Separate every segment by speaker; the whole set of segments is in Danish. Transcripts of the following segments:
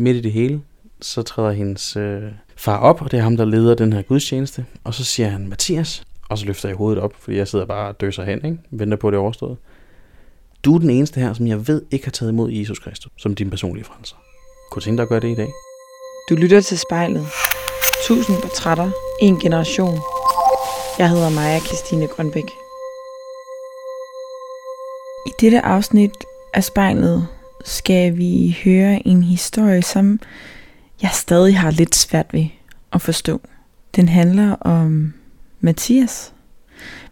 Speaker 1: midt i det hele, så træder hendes øh, far op, og det er ham, der leder den her gudstjeneste. Og så siger han, Mathias, og så løfter jeg hovedet op, fordi jeg sidder bare og døser hen, ikke? venter på, at det er overstået. Du er den eneste her, som jeg ved ikke har taget imod Jesus Kristus som din personlige frelser. Kunne du tænke dig at gøre det i dag?
Speaker 2: Du lytter til spejlet. Tusind portrætter. En generation. Jeg hedder Maja Christine Grønbæk. I dette afsnit af spejlet skal vi høre en historie, som jeg stadig har lidt svært ved at forstå. Den handler om Mathias.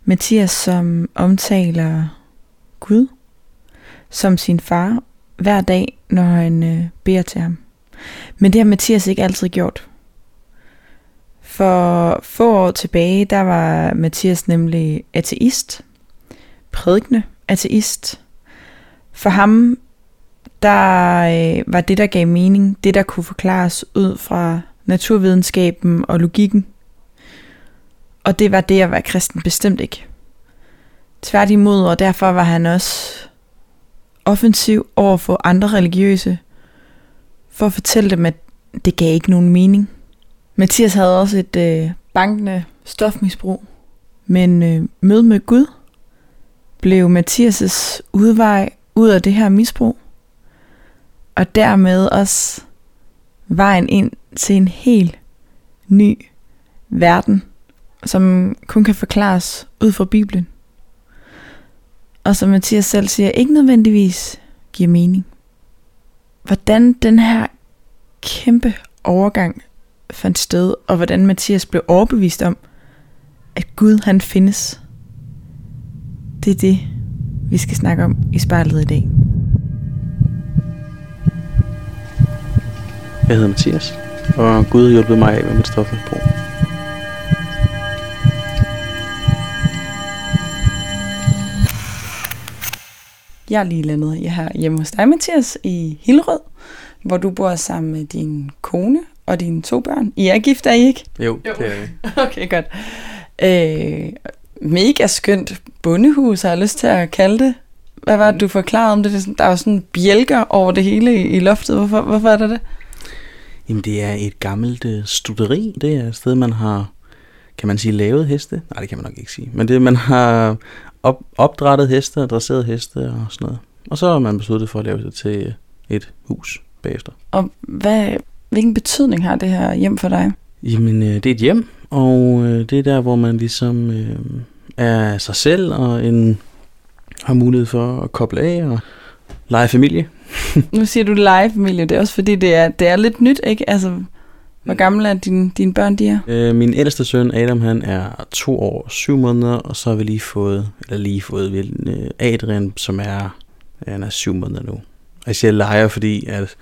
Speaker 2: Mathias, som omtaler Gud som sin far hver dag, når han øh, beder til ham. Men det har Mathias ikke altid gjort. For få år tilbage, der var Mathias nemlig ateist, prædikende ateist. For ham, der øh, var det, der gav mening, det, der kunne forklares ud fra naturvidenskaben og logikken. Og det var det at være kristen bestemt ikke. Tværtimod, og derfor var han også offensiv over for andre religiøse, for at fortælle dem, at det gav ikke nogen mening. Mathias havde også et øh, bankende stofmisbrug, men øh, mødet med Gud blev Mathias' udvej ud af det her misbrug, og dermed også vejen ind til en helt ny verden, som kun kan forklares ud fra Bibelen. Og som Mathias selv siger, ikke nødvendigvis giver mening. Hvordan den her kæmpe overgang fandt sted, og hvordan Mathias blev overbevist om, at Gud han findes. Det er det, vi skal snakke om i spejlet i dag.
Speaker 1: Jeg hedder Mathias, og Gud har hjulpet mig af med mit stofmisbrug.
Speaker 2: Jeg er lige landet jeg her hjemme hos dig, Mathias, i Hillerød, hvor du bor sammen med din kone og dine to børn. I er gift, er I ikke?
Speaker 1: Jo, jo. det er vi.
Speaker 2: okay, godt. Øh, mega skønt bondehus, har jeg lyst til at kalde det. Hvad var det, du forklarede om det? Der er jo sådan bjælker over det hele i loftet. Hvorfor, hvorfor er der det?
Speaker 1: Jamen, det er et gammelt øh, studeri. Det er et sted, man har, kan man sige, lavet heste? Nej, det kan man nok ikke sige. Men det, man har op, opdrettet heste, dresseret heste og sådan noget. Og så har man besluttet for at lave det til et hus bagefter.
Speaker 2: Og hvad, hvilken betydning har det her hjem for dig?
Speaker 1: Jamen, øh, det er et hjem, og øh, det er der, hvor man ligesom øh, er sig selv og en, har mulighed for at koble af og lege familie.
Speaker 2: nu siger du lege familie, det er også fordi, det er, det er lidt nyt, ikke? Altså, hvor gamle er dine, dine børn, de er?
Speaker 1: Øh, min ældste søn, Adam, han er to år og syv måneder, og så har vi lige fået, eller lige fået, øh, Adrian, som er, han er syv måneder nu. Og jeg siger leger, fordi at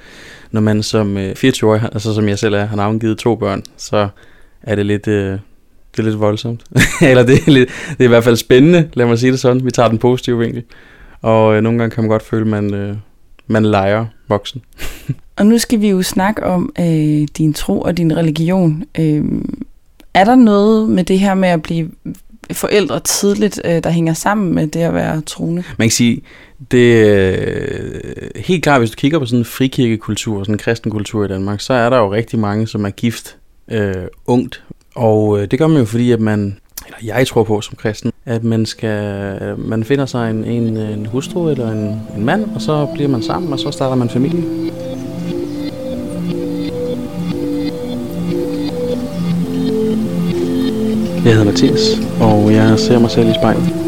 Speaker 1: når man som 24-årig, øh, altså som jeg selv er, har navngivet to børn, så er det lidt, øh, det er lidt voldsomt. Eller det er, lidt, det er i hvert fald spændende, lad mig sige det sådan. Vi tager den positive vinkel. Og øh, nogle gange kan man godt føle, at man, øh, man leger voksen.
Speaker 2: og nu skal vi jo snakke om øh, din tro og din religion. Øh, er der noget med det her med at blive forældre tidligt, øh, der hænger sammen med det at være troende?
Speaker 1: Man kan sige, det er helt klart, hvis du kigger på sådan en frikirkekultur, sådan en kristen kultur i Danmark, så er der jo rigtig mange, som er gift øh, ungt. Og øh, det gør man jo fordi, at man, eller jeg tror på som kristen, at man skal, man finder sig en, en, en hustru eller en, en mand, og så bliver man sammen, og så starter man familie. Jeg hedder Mathias, og jeg ser mig selv i spejlet.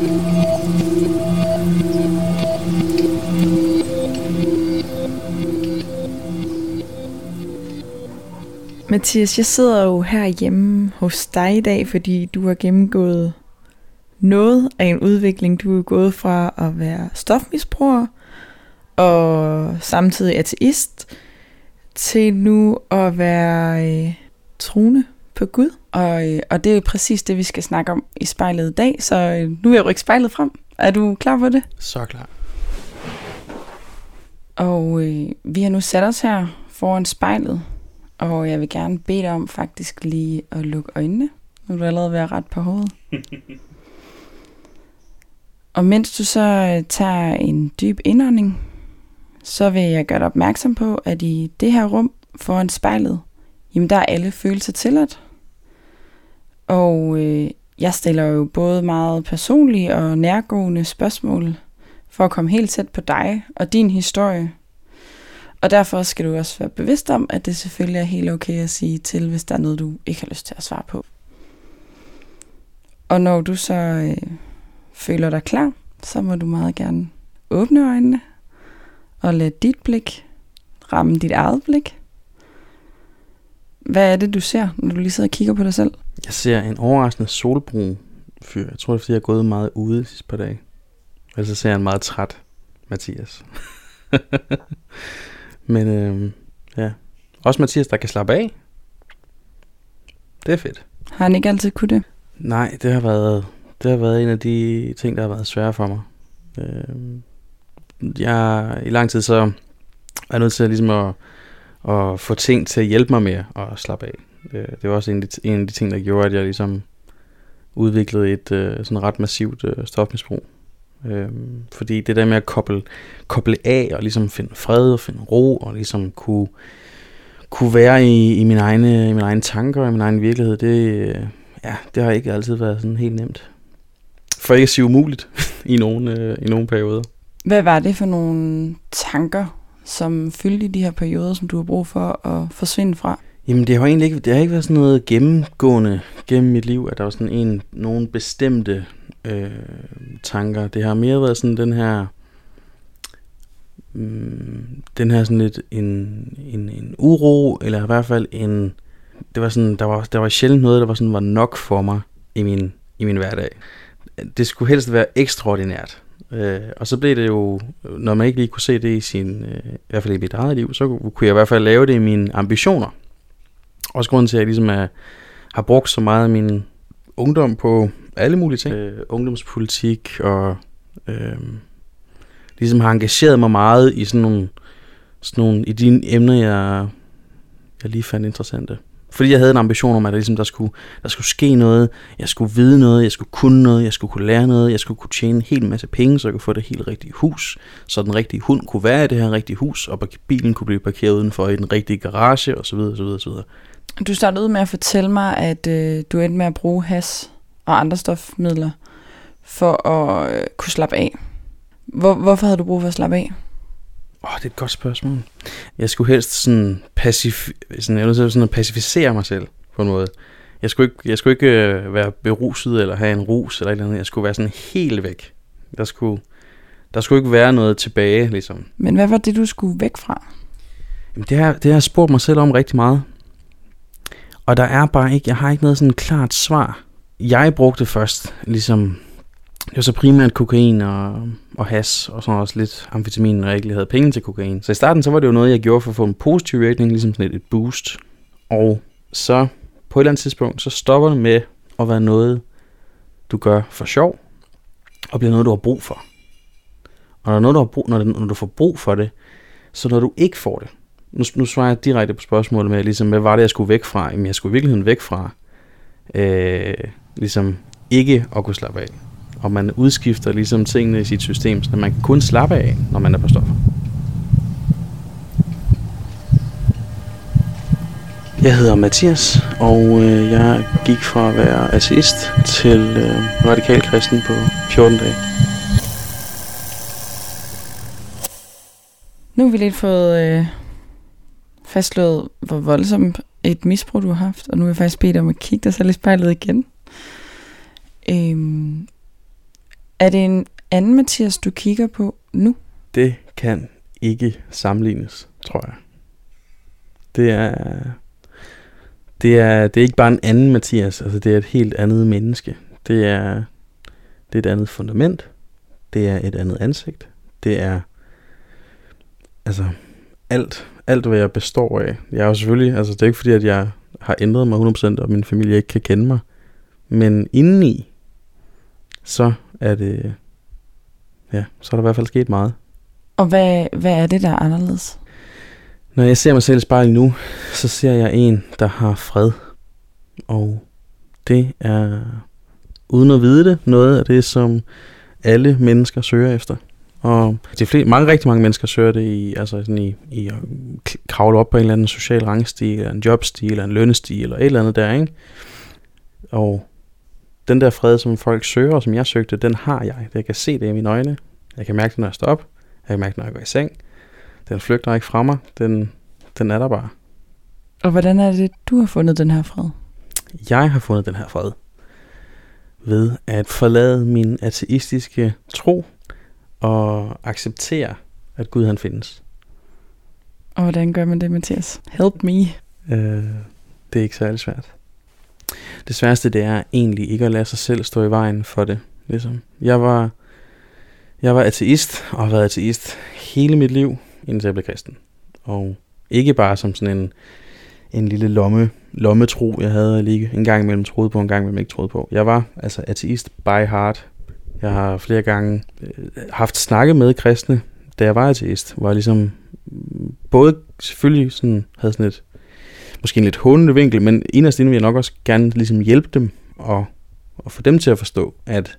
Speaker 2: Mathias, jeg sidder jo her hjemme hos dig i dag, fordi du har gennemgået noget af en udvikling. Du er gået fra at være stofmisbruger og samtidig ateist til nu at være øh, troende på Gud. Og, øh, og det er præcis det, vi skal snakke om i spejlet i dag. Så øh, nu er jeg rykke spejlet frem. Er du klar på det?
Speaker 1: Så klar.
Speaker 2: Og øh, vi har nu sat os her foran spejlet. Og jeg vil gerne bede dig om faktisk lige at lukke øjnene. Nu er du allerede ved at ret på hovedet. Og mens du så øh, tager en dyb indånding, så vil jeg gøre dig opmærksom på, at i det her rum foran spejlet, jamen der er alle følelser tilladt. Og øh, jeg stiller jo både meget personlige og nærgående spørgsmål for at komme helt tæt på dig og din historie. Og derfor skal du også være bevidst om, at det selvfølgelig er helt okay at sige til, hvis der er noget, du ikke har lyst til at svare på. Og når du så øh, føler dig klar, så må du meget gerne åbne øjnene og lade dit blik ramme dit eget blik. Hvad er det, du ser, når du lige sidder og kigger på dig selv?
Speaker 1: Jeg ser en overraskende solbrun fyr. Jeg tror, det er, fordi jeg er gået meget ude de sidste par dage. Og så ser jeg en meget træt Mathias. Men øh, ja, også Mathias, der kan slappe af. Det er fedt.
Speaker 2: Har han ikke altid kunne det?
Speaker 1: Nej, det har været, det har været en af de ting, der har været svære for mig. Øh, jeg, I lang tid så er jeg nødt til ligesom at, at få ting til at hjælpe mig med at slappe af. Det, det var også en af, de, en af de ting, der gjorde, at jeg ligesom udviklede et øh, sådan ret massivt øh, stofmisbrug. Øh, fordi det der med at koble, koble af og ligesom finde fred og finde ro og ligesom kunne, kunne være i, i, mine egne, i mine egne tanker og i min egen virkelighed, det, øh, ja, det har ikke altid været sådan helt nemt. For ikke at sige umuligt i nogle, øh, i nogle perioder.
Speaker 2: Hvad var det for nogle tanker, som fyldte i de her perioder, som du har brug for at forsvinde fra?
Speaker 1: Jamen det har egentlig ikke, det har ikke været sådan noget gennemgående gennem mit liv, at der var sådan en, nogle bestemte øh, tanker. Det har mere været sådan den her, mm, den her sådan lidt en, en, en uro, eller i hvert fald en, det var sådan, der var, der var sjældent noget, der var sådan var nok for mig i min, i min hverdag. Det skulle helst være ekstraordinært. Øh, og så blev det jo, når man ikke lige kunne se det i sin, øh, i hvert fald i mit eget liv, så kunne jeg i hvert fald lave det i mine ambitioner. Også grunden til, at jeg ligesom er, har brugt så meget af min ungdom på alle mulige ting. Øh, ungdomspolitik og øh, ligesom har engageret mig meget i sådan nogle, sådan nogle i de emner, jeg, jeg lige fandt interessante. Fordi jeg havde en ambition om, at der, ligesom, der, skulle, der skulle ske noget, jeg skulle vide noget, jeg skulle kunne noget, jeg skulle kunne lære noget, jeg skulle kunne tjene en hel masse penge, så jeg kunne få det helt rigtige hus, så den rigtige hund kunne være i det her rigtige hus, og bilen kunne blive parkeret udenfor i den rigtige garage, osv. osv., osv.
Speaker 2: Du startede ud med at fortælle mig, at øh, du endte med at bruge has og andre stofmidler for at øh, kunne slappe af. Hvor, hvorfor havde du brug for at slappe af?
Speaker 1: Åh, oh, det er et godt spørgsmål. Jeg skulle helst sådan, pacif sådan, jeg sådan at pacificere mig selv på en måde. Jeg skulle ikke, jeg skulle ikke øh, være beruset eller have en rus eller et eller andet. Jeg skulle være sådan helt væk. Der skulle, der skulle ikke være noget tilbage, ligesom.
Speaker 2: Men hvad var det, du skulle væk fra?
Speaker 1: Jamen, det har, det har jeg spurgt mig selv om rigtig meget. Og der er bare ikke, jeg har ikke noget sådan klart svar. Jeg brugte først ligesom det var så primært kokain og, og has, og så også lidt amfetamin, når jeg ikke havde penge til kokain. Så i starten, så var det jo noget, jeg gjorde for at få en positiv virkning, ligesom sådan et, et boost. Og så på et eller andet tidspunkt, så stopper det med at være noget, du gør for sjov, og bliver noget, du har brug for. Og når, noget, du har brug, når, når du får brug for det, så når du ikke får det, nu, nu svarer jeg direkte på spørgsmålet med, ligesom, hvad var det, jeg skulle væk fra? Jamen, jeg skulle i virkeligheden væk fra, øh, ligesom, ikke at kunne slappe af og man udskifter ligesom tingene i sit system, så man kan kun slappe af, når man er på stoffer. Jeg hedder Mathias, og øh, jeg gik fra at være ateist til øh, radikal kristen på 14 dage.
Speaker 2: Nu har vi lidt fået øh, fastslået, hvor voldsomt et misbrug du har haft, og nu er jeg faktisk bedt om at kigge dig selv i spejlet igen. Øhm, er det en anden Mathias, du kigger på nu?
Speaker 1: Det kan ikke sammenlignes, tror jeg. Det er, det er, det er ikke bare en anden Mathias, altså det er et helt andet menneske. Det er, det er et andet fundament. Det er et andet ansigt. Det er altså alt, alt hvad jeg består af. Jeg er jo selvfølgelig, altså det er ikke fordi, at jeg har ændret mig 100%, og min familie ikke kan kende mig. Men indeni, så er det, ja, så er der i hvert fald sket meget.
Speaker 2: Og hvad, hvad er det, der er anderledes?
Speaker 1: Når jeg ser mig selv i spejlet nu, så ser jeg en, der har fred. Og det er, uden at vide det, noget af det, som alle mennesker søger efter. Og de flere, mange, rigtig mange mennesker søger det i, altså sådan i, i at kravle op på en eller anden social rangstil, eller en jobstil, eller en lønnestil, eller et eller andet der, ikke? Og den der fred, som folk søger, og som jeg søgte, den har jeg. Jeg kan se det i mine øjne. Jeg kan mærke det, når jeg står op. Jeg kan mærke det, når jeg går i seng. Den flygter ikke fra mig. Den, den er der bare.
Speaker 2: Og hvordan er det, du har fundet den her fred?
Speaker 1: Jeg har fundet den her fred ved at forlade min ateistiske tro og acceptere, at Gud han findes.
Speaker 2: Og hvordan gør man det, Mathias? Help me.
Speaker 1: Øh, det er ikke særlig svært. Det sværeste, det er egentlig ikke at lade sig selv stå i vejen for det. Ligesom. Jeg var, jeg var ateist, og har været ateist hele mit liv, indtil jeg blev kristen. Og ikke bare som sådan en, en lille lomme, lommetro, jeg havde lige en gang imellem troede på, en gang imellem ikke troede på. Jeg var altså ateist by heart. Jeg har flere gange øh, haft snakket med kristne, da jeg var ateist, hvor jeg ligesom både selvfølgelig sådan, havde sådan et, måske en lidt håndende vinkel, men inderst inde vil jeg nok også gerne ligesom hjælpe dem og, og få dem til at forstå, at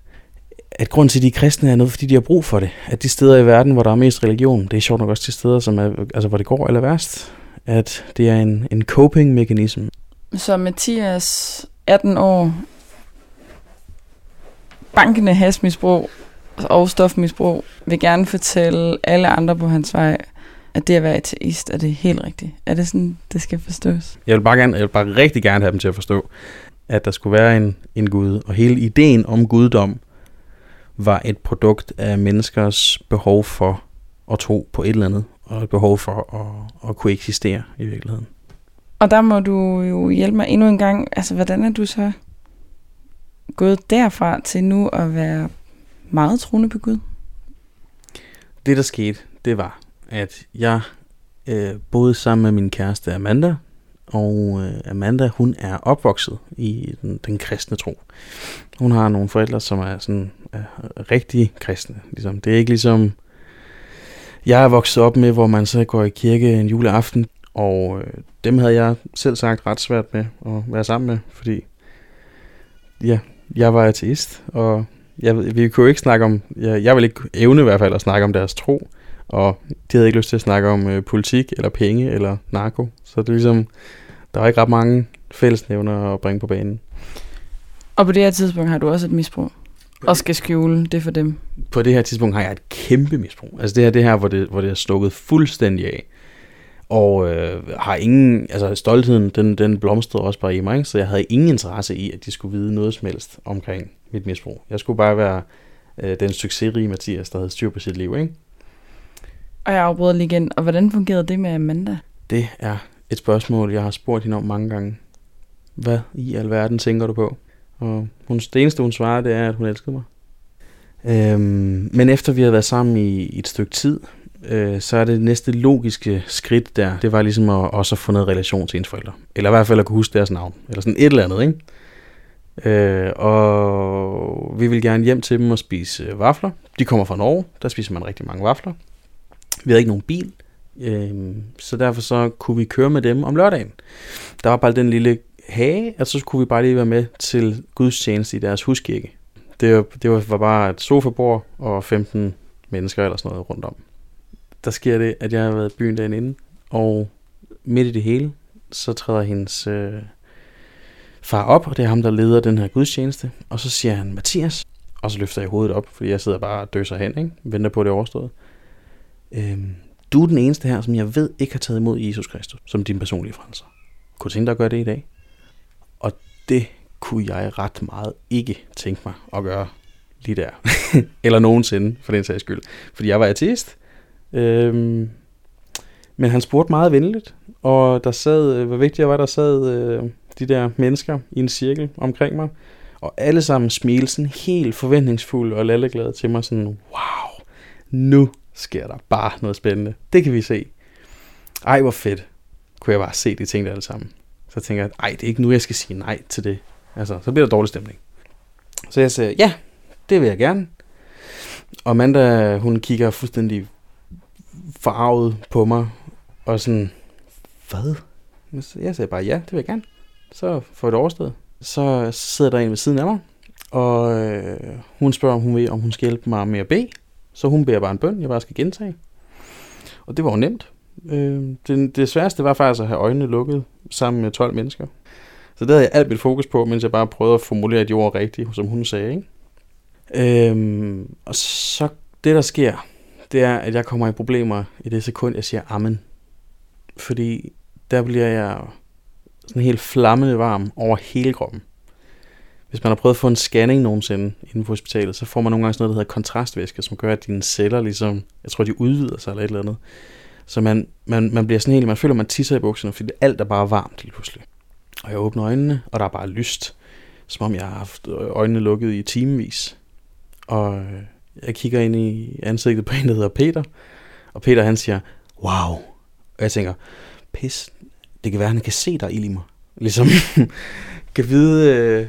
Speaker 1: at grunden til, at de er kristne, er noget, fordi de har brug for det. At de steder i verden, hvor der er mest religion, det er sjovt nok også de steder, som er, altså, hvor det går eller værst. At det er en, en coping-mekanisme.
Speaker 2: Så Mathias, 18 år, bankende hasmisbrug og stofmisbrug, vil gerne fortælle alle andre på hans vej, at det at være ateist er det helt rigtigt. Er det sådan, det skal forstås?
Speaker 1: Jeg vil bare, gerne, jeg vil bare rigtig gerne have dem til at forstå, at der skulle være en, en Gud, og hele ideen om guddom var et produkt af menneskers behov for at tro på et eller andet, og et behov for at, at kunne eksistere i virkeligheden.
Speaker 2: Og der må du jo hjælpe mig endnu en gang. Altså, hvordan er du så gået derfra til nu at være meget troende på Gud?
Speaker 1: Det, der skete, det var, at jeg øh, boede sammen med min kæreste Amanda, og øh, Amanda, hun er opvokset i den, den kristne tro. Hun har nogle forældre, som er sådan er rigtig kristne. Ligesom. Det er ikke ligesom, jeg er vokset op med, hvor man så går i kirke en juleaften, og øh, dem havde jeg selv sagt ret svært med at være sammen med, fordi ja, jeg var ateist, og jeg, vi kunne jo ikke snakke om, jeg, jeg vil ikke evne i hvert fald at snakke om deres tro, og de havde ikke lyst til at snakke om øh, politik, eller penge, eller narko. Så det er ligesom, der var ikke ret mange fællesnævner at bringe på banen.
Speaker 2: Og på det her tidspunkt har du også et misbrug? Og skal skjule det for dem?
Speaker 1: På det her tidspunkt har jeg et kæmpe misbrug. Altså det her, det her hvor, det, hvor det er stukket fuldstændig af. Og øh, har ingen, altså stoltheden, den, den blomstrede også bare i mig, så jeg havde ingen interesse i, at de skulle vide noget som helst omkring mit misbrug. Jeg skulle bare være øh, den succesrige Mathias, der havde styr på sit liv, ikke?
Speaker 2: Og jeg afbryder lige igen. Og hvordan fungerede det med Amanda?
Speaker 1: Det er et spørgsmål, jeg har spurgt hende om mange gange. Hvad i alverden tænker du på? Og hun, det eneste, hun svarer, det er, at hun elskede mig. Øhm, men efter vi havde været sammen i, i et stykke tid, øh, så er det næste logiske skridt der, det var ligesom at også at få noget relation til ens forældre. Eller i hvert fald at kunne huske deres navn. Eller sådan et eller andet, ikke? Øh, og vi vil gerne hjem til dem og spise vafler. De kommer fra Norge, der spiser man rigtig mange vafler. Vi havde ikke nogen bil, øh, så derfor så kunne vi køre med dem om lørdagen. Der var bare den lille hage, og så kunne vi bare lige være med til gudstjeneste i deres huskirke. Det var, det var bare et sofabord og 15 mennesker eller sådan noget rundt om. Der sker det, at jeg har været i byen derinde inden, og midt i det hele, så træder hendes øh, far op, og det er ham, der leder den her gudstjeneste. Og så siger han, Mathias, og så løfter jeg hovedet op, fordi jeg sidder bare og døser hen, ikke? venter på, at det er overstået. Øhm, du er den eneste her, som jeg ved ikke har taget imod Jesus Kristus, som din personlige frelser. Kunne du tænke dig at gøre det i dag? Og det kunne jeg ret meget ikke tænke mig at gøre lige der. Eller nogensinde, for den sags skyld. Fordi jeg var ateist. Øhm, men han spurgte meget venligt, og der sad, hvor vigtigt jeg var, der sad øh, de der mennesker i en cirkel omkring mig, og alle sammen smilte sådan helt forventningsfulde og lalleglade til mig, sådan, wow, nu sker der bare noget spændende. Det kan vi se. Ej, hvor fedt. Kunne jeg bare se de ting der alle sammen. Så tænker jeg, ej, det er ikke nu, jeg skal sige nej til det. Altså, så bliver der dårlig stemning. Så jeg siger, ja, det vil jeg gerne. Og Amanda, hun kigger fuldstændig farvet på mig, og sådan, hvad? Jeg sagde bare, ja, det vil jeg gerne. Så får jeg det overstået. Så sidder der en ved siden af mig, og øh, hun spørger, om hun vil, om hun skal hjælpe mig med at bede. Så hun beder bare en bøn, jeg bare skal gentage. Og det var jo nemt. Øh, det, det sværeste var faktisk at have øjnene lukket sammen med 12 mennesker. Så det havde jeg alt mit fokus på, mens jeg bare prøvede at formulere de ord rigtigt, som hun sagde. Ikke? Øhm, og så det, der sker, det er, at jeg kommer i problemer i det sekund, jeg siger amen. Fordi der bliver jeg sådan helt flammende varm over hele kroppen. Hvis man har prøvet at få en scanning nogensinde inden på hospitalet, så får man nogle gange sådan noget, der hedder kontrastvæske, som gør, at dine celler ligesom, jeg tror, de udvider sig eller et eller andet. Så man, man, man bliver sådan helt, man føler, man tisser i bukserne, fordi alt er bare varmt lige pludselig. Og jeg åbner øjnene, og der er bare lyst, som om jeg har haft øjnene lukket i timevis. Og øh, jeg kigger ind i ansigtet på en, der hedder Peter, og Peter han siger, wow. Og jeg tænker, pis, det kan være, han kan se dig i mig. Ligesom, kan vide, øh,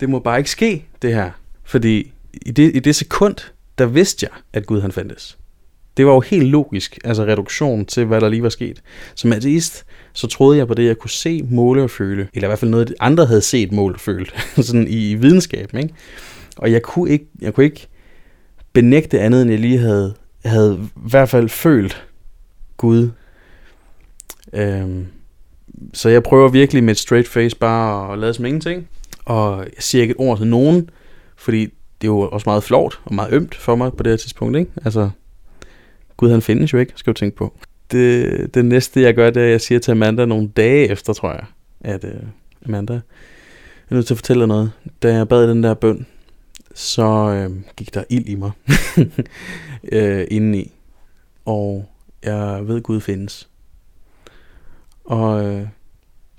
Speaker 1: det må bare ikke ske, det her. Fordi i det, i det sekund, der vidste jeg, at Gud han fandtes. Det var jo helt logisk, altså reduktion til, hvad der lige var sket. Som ateist, så troede jeg på det, jeg kunne se, måle og føle. Eller i hvert fald noget, andre havde set, målt og følt. sådan i, i videnskaben, ikke? Og jeg kunne ikke, jeg kunne ikke benægte andet, end jeg lige havde, havde i hvert fald følt Gud. Øhm, så jeg prøver virkelig med et straight face bare at lade som ingenting. Og jeg siger ikke et ord til nogen, fordi det er jo også meget flot og meget ømt for mig på det her tidspunkt. Ikke? Altså, Gud han findes jo ikke, skal du tænke på. Det, det næste jeg gør, det er, at jeg siger til Amanda nogle dage efter, tror jeg, at uh, Amanda, jeg er nødt til at fortælle dig noget. Da jeg bad den der bøn, så øh, gik der ild i mig øh, indeni. Og jeg ved, Gud findes. Og øh,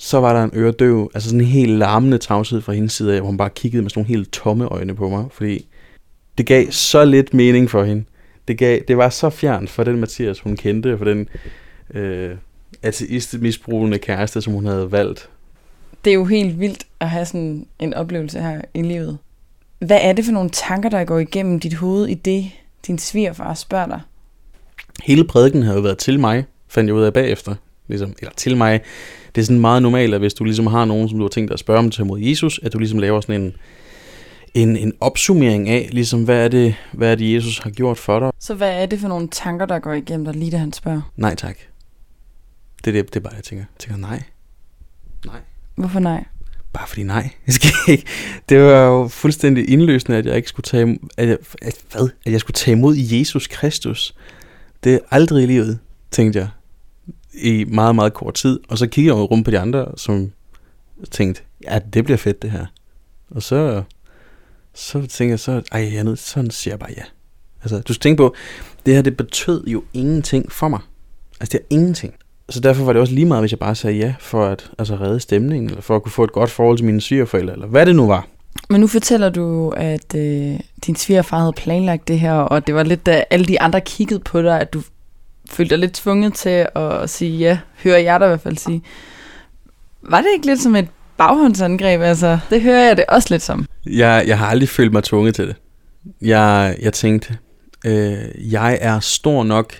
Speaker 1: så var der en øredøv, altså sådan en helt larmende tavshed fra hendes side af, hvor hun bare kiggede med sådan nogle helt tomme øjne på mig, fordi det gav så lidt mening for hende. Det, gav, det var så fjernt for den Mathias, hun kendte, for den øh, ateist-misbrugende kæreste, som hun havde valgt.
Speaker 2: Det er jo helt vildt at have sådan en oplevelse her i livet. Hvad er det for nogle tanker, der går igennem dit hoved i det, din svigerfar spørger dig?
Speaker 1: Hele prædiken har jo været til mig, fandt jeg ud af bagefter. Ligesom, eller til mig. Det er sådan meget normalt, at hvis du ligesom har nogen, som du har tænkt dig at spørge om til mod Jesus, at du ligesom laver sådan en, en, en opsummering af, ligesom, hvad er, det, hvad er det, Jesus har gjort for dig.
Speaker 2: Så hvad er det for nogle tanker, der går igennem dig, lige da han spørger?
Speaker 1: Nej tak. Det er det, det er bare, jeg tænker. Jeg tænker, nej. Nej.
Speaker 2: Hvorfor nej?
Speaker 1: Bare fordi nej, jeg skal ikke. Det var jo fuldstændig indløsende, at jeg ikke skulle tage, at jeg, at, hvad? At jeg skulle tage imod Jesus Kristus. Det er aldrig i livet, tænkte jeg, i meget, meget kort tid. Og så kiggede jeg rundt på de andre, som tænkte, ja, det bliver fedt det her. Og så, så tænkte jeg så, ej, jeg nød, sådan siger jeg bare ja. Altså, du skal tænke på, det her, det betød jo ingenting for mig. Altså, det er ingenting så derfor var det også lige meget, hvis jeg bare sagde ja, for at altså, redde stemningen, eller for at kunne få et godt forhold til mine svigerforældre, eller hvad det nu var.
Speaker 2: Men nu fortæller du, at øh, din svigerfar havde planlagt det her, og det var lidt, da alle de andre kiggede på dig, at du følte dig lidt tvunget til at sige ja, hører jeg dig i hvert fald sige. Var det ikke lidt som et baghåndsangreb? Altså, det hører jeg det også lidt som.
Speaker 1: Jeg, jeg har aldrig følt mig tvunget til det. Jeg, jeg tænkte, øh, jeg er stor nok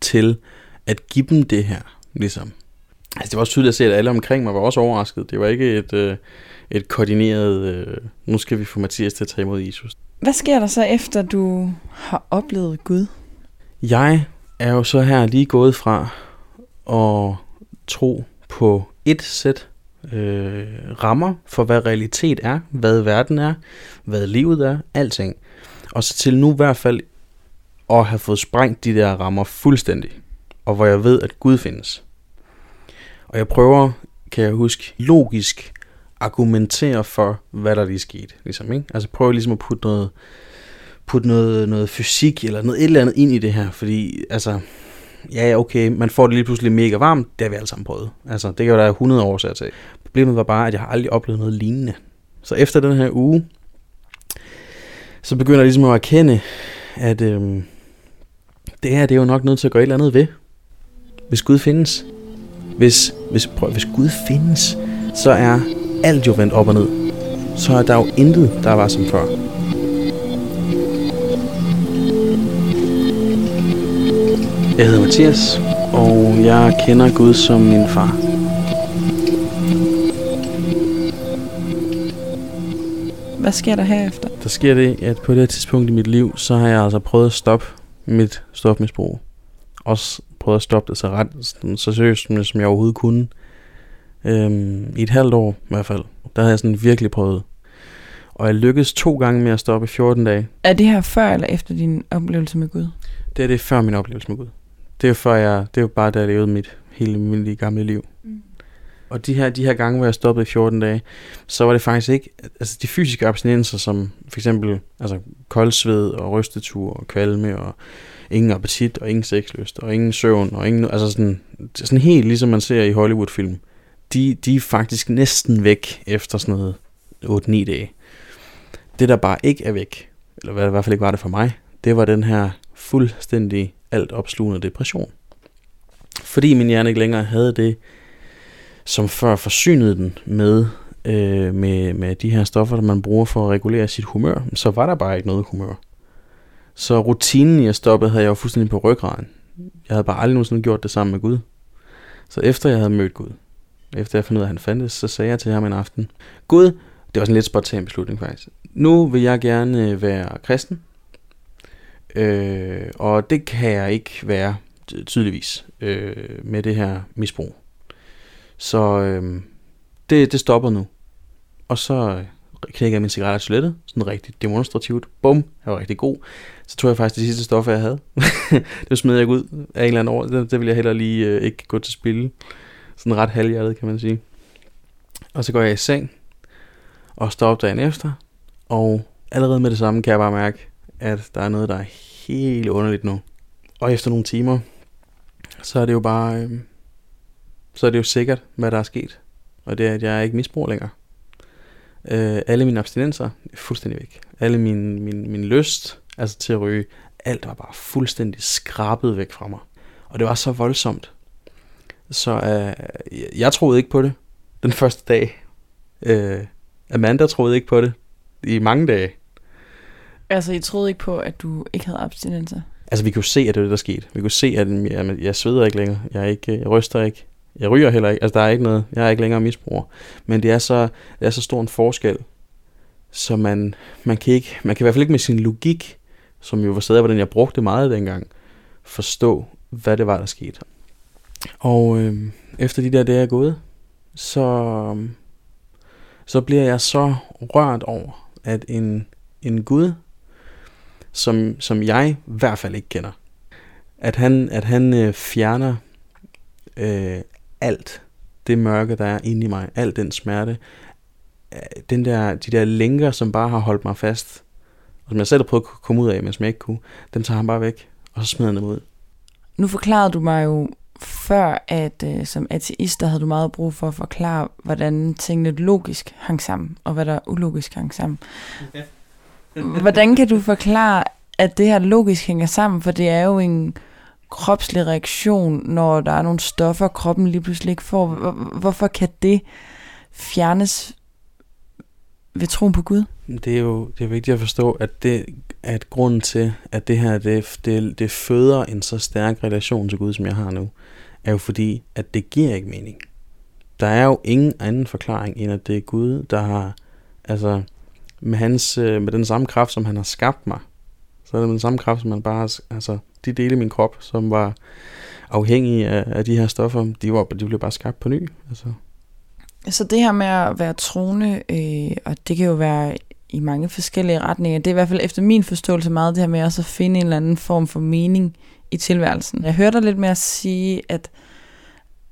Speaker 1: til at give dem det her. Ligesom. Altså, det var også tydeligt at se, at alle omkring mig var også overrasket. Det var ikke et, øh, et koordineret, øh, nu skal vi få Mathias til at tage imod Jesus.
Speaker 2: Hvad sker der så efter, du har oplevet Gud?
Speaker 1: Jeg er jo så her lige gået fra at tro på et sæt øh, rammer for, hvad realitet er, hvad verden er, hvad livet er, alting. Og så til nu i hvert fald at have fået sprængt de der rammer fuldstændig. Og hvor jeg ved, at Gud findes. Og jeg prøver, kan jeg huske, logisk argumentere for, hvad der lige skete. Ligesom, ikke? Altså prøver ligesom at putte noget, putte noget, noget fysik eller noget et eller andet ind i det her, fordi altså, ja, okay, man får det lige pludselig mega varmt, det har vi alle sammen prøvet. Altså, det kan jo der 100 år til. Problemet var bare, at jeg har aldrig oplevet noget lignende. Så efter den her uge, så begynder jeg ligesom at erkende, at øhm, det her, det er jo nok nødt til at gøre et eller andet ved. Hvis Gud findes, hvis, hvis, prøv, hvis Gud findes, så er alt jo vendt op og ned. Så er der jo intet, der var som før. Jeg hedder Mathias, og jeg kender Gud som min far.
Speaker 2: Hvad sker der herefter?
Speaker 1: Der sker det, at på det tidspunkt i mit liv, så har jeg altså prøvet at stoppe mit stofmisbrug. Også prøvet at stoppe det så ret så seriøst, som jeg overhovedet kunne. Øhm, I et halvt år i hvert fald. Der havde jeg sådan virkelig prøvet. Og jeg lykkedes to gange med at stoppe i 14 dage.
Speaker 2: Er det her før eller efter din oplevelse med Gud?
Speaker 1: Det er det før min oplevelse med Gud. Det er jo før jeg, det er jo bare da jeg levede mit hele min gamle liv. Mm. Og de her, de her gange, hvor jeg stoppede i 14 dage, så var det faktisk ikke, altså de fysiske abstinenser, som for eksempel altså koldsved og rystetur og kvalme og ingen appetit og ingen sexlyst og ingen søvn og ingen, altså sådan, sådan helt ligesom man ser i Hollywood-film, de, de er faktisk næsten væk efter sådan noget 8-9 dage. Det der bare ikke er væk, eller hvad i hvert fald ikke var det for mig, det var den her fuldstændig alt opslugende depression. Fordi min hjerne ikke længere havde det, som før forsynede den med, øh, med, med de her stoffer, der man bruger for at regulere sit humør, så var der bare ikke noget humør. Så rutinen, jeg stoppede, havde jeg jo fuldstændig på ryggraden. Jeg havde bare aldrig nogensinde gjort det sammen med Gud. Så efter jeg havde mødt Gud, efter jeg fandt ud af, at han fandtes, så sagde jeg til ham en aften, Gud, det var sådan en lidt spontan beslutning faktisk. Nu vil jeg gerne øh, være kristen, øh, og det kan jeg ikke være tydeligvis øh, med det her misbrug. Så øh, det, det stopper nu. Og så øh, knækkede jeg min cigaret i toilettet, sådan rigtig demonstrativt. Bum, jeg var rigtig god. Så tog jeg faktisk det sidste stof, jeg havde. det smed jeg ud af en eller anden år. Det, det ville jeg heller lige øh, ikke gå til spil. Sådan ret halvhjertet, kan man sige. Og så går jeg i seng, og står op dagen efter. Og allerede med det samme kan jeg bare mærke, at der er noget, der er helt underligt nu. Og efter nogle timer, så er det jo bare... Øh, så er det jo sikkert, hvad der er sket. Og det er, at jeg ikke misbruger længere. Øh, alle mine abstinenser er fuldstændig væk. Alle min, min, min lyst altså til at ryge, alt var bare fuldstændig skrabet væk fra mig. Og det var så voldsomt. Så øh, jeg troede ikke på det den første dag. Øh, Amanda troede ikke på det i mange dage.
Speaker 2: Altså, I troede ikke på, at du ikke havde abstinenser?
Speaker 1: Altså, vi kunne se, at det var det, der skete. Vi kunne se, at jeg, jeg sveder ikke længere. Jeg, er ikke, jeg ryster ikke. Jeg ryger heller ikke. Altså, der er ikke noget. Jeg er ikke længere misbruger. Men det er så, det er så stor en forskel, så man, man, kan ikke, man kan i hvert fald ikke med sin logik, som jo var stadig, hvordan jeg brugte meget dengang, forstå, hvad det var, der skete. Og øh, efter de der dage er gået, så, øhm, så bliver jeg så rørt over, at en, en Gud, som, som jeg i hvert fald ikke kender, at han, at han øh, fjerner øh, alt det mørke, der er inde i mig, al den smerte, øh, den der, de der lænker, som bare har holdt mig fast, og som jeg selv har prøvet at komme ud af, men som jeg ikke kunne, dem tager han bare væk, og så smider han dem ud.
Speaker 2: Nu forklarede du mig jo før, at øh, som ateist, der havde du meget brug for at forklare, hvordan tingene logisk hang sammen, og hvad der ulogisk hang sammen hvordan kan du forklare, at det her logisk hænger sammen? For det er jo en kropslig reaktion, når der er nogle stoffer, kroppen lige pludselig ikke får. Hvorfor kan det fjernes ved troen på Gud?
Speaker 1: Det er jo det er vigtigt at forstå, at det at grunden til, at det her det, det, det føder en så stærk relation til Gud, som jeg har nu, er jo fordi, at det giver ikke mening. Der er jo ingen anden forklaring, end at det er Gud, der har, altså, med, hans, øh, med den samme kraft, som han har skabt mig, så er det med den samme kraft, som han bare har, altså, de dele af min krop, som var afhængige af, af de her stoffer, de, var, de blev bare skabt på ny. Altså.
Speaker 2: Så det her med at være troende, øh, og det kan jo være i mange forskellige retninger, det er i hvert fald efter min forståelse meget det her med også at finde en eller anden form for mening i tilværelsen. Jeg hørte dig lidt med at sige, at,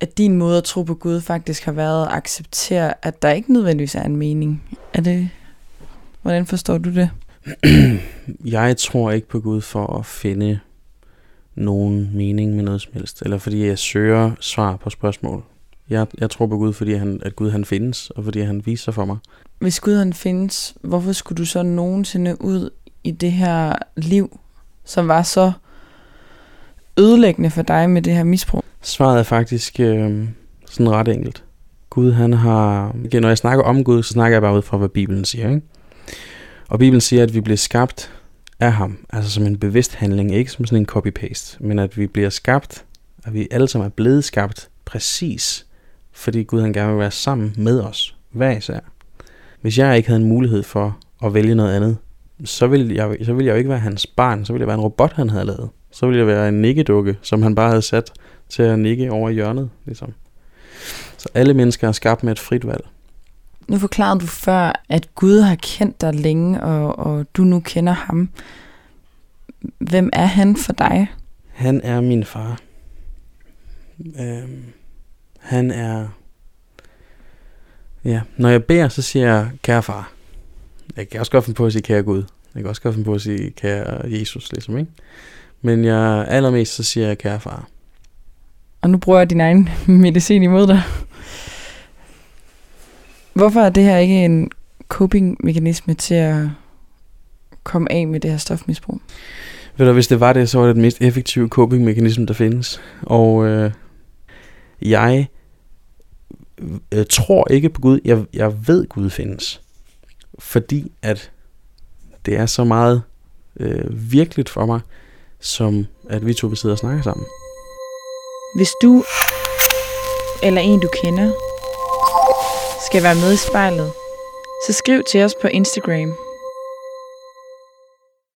Speaker 2: at din måde at tro på Gud faktisk har været at acceptere, at der ikke nødvendigvis er en mening. Er det, hvordan forstår du det?
Speaker 1: jeg tror ikke på Gud for at finde nogen mening med noget som helst, eller fordi jeg søger svar på spørgsmål. Jeg, jeg tror på Gud, fordi han, at Gud han findes, og fordi han viser sig for mig.
Speaker 2: Hvis Gud han findes, hvorfor skulle du så nogensinde ud i det her liv, som var så ødelæggende for dig med det her misbrug?
Speaker 1: Svaret er faktisk øh, sådan ret enkelt. Gud han har... Når jeg snakker om Gud, så snakker jeg bare ud fra, hvad Bibelen siger. Ikke? Og Bibelen siger, at vi bliver skabt af ham, altså som en bevidst handling, ikke som sådan en copy-paste, men at vi bliver skabt, at vi alle sammen er blevet skabt præcis, fordi Gud han gerne vil være sammen med os, hver især. Hvis jeg ikke havde en mulighed for at vælge noget andet, så ville jeg, så ville jeg jo ikke være hans barn, så ville jeg være en robot, han havde lavet. Så ville jeg være en nikkedukke, som han bare havde sat til at nikke over i hjørnet. Ligesom. Så alle mennesker er skabt med et frit valg.
Speaker 2: Nu forklarede du før, at Gud har kendt dig længe, og, og du nu kender ham. Hvem er han for dig?
Speaker 1: Han er min far. Øhm, han er... Ja, når jeg beder, så siger jeg, kære far. Jeg kan også godt finde på at sige, kære Gud. Jeg kan også godt finde på at sige, kære Jesus, ligesom, ikke? Men jeg, allermest så siger jeg, kære far.
Speaker 2: Og nu bruger jeg din egen medicin imod dig. Hvorfor er det her ikke en coping-mekanisme til at komme af med det her stofmisbrug?
Speaker 1: Ved du, hvis det var det, så var det den mest effektive coping-mekanisme, der findes. Og øh, jeg øh, tror ikke på Gud. Jeg, jeg ved, Gud findes. Fordi at det er så meget øh, virkeligt for mig, som at vi to vil sidde og snakke sammen.
Speaker 2: Hvis du eller en du kender skal være med i spejlet, så skriv til os på Instagram.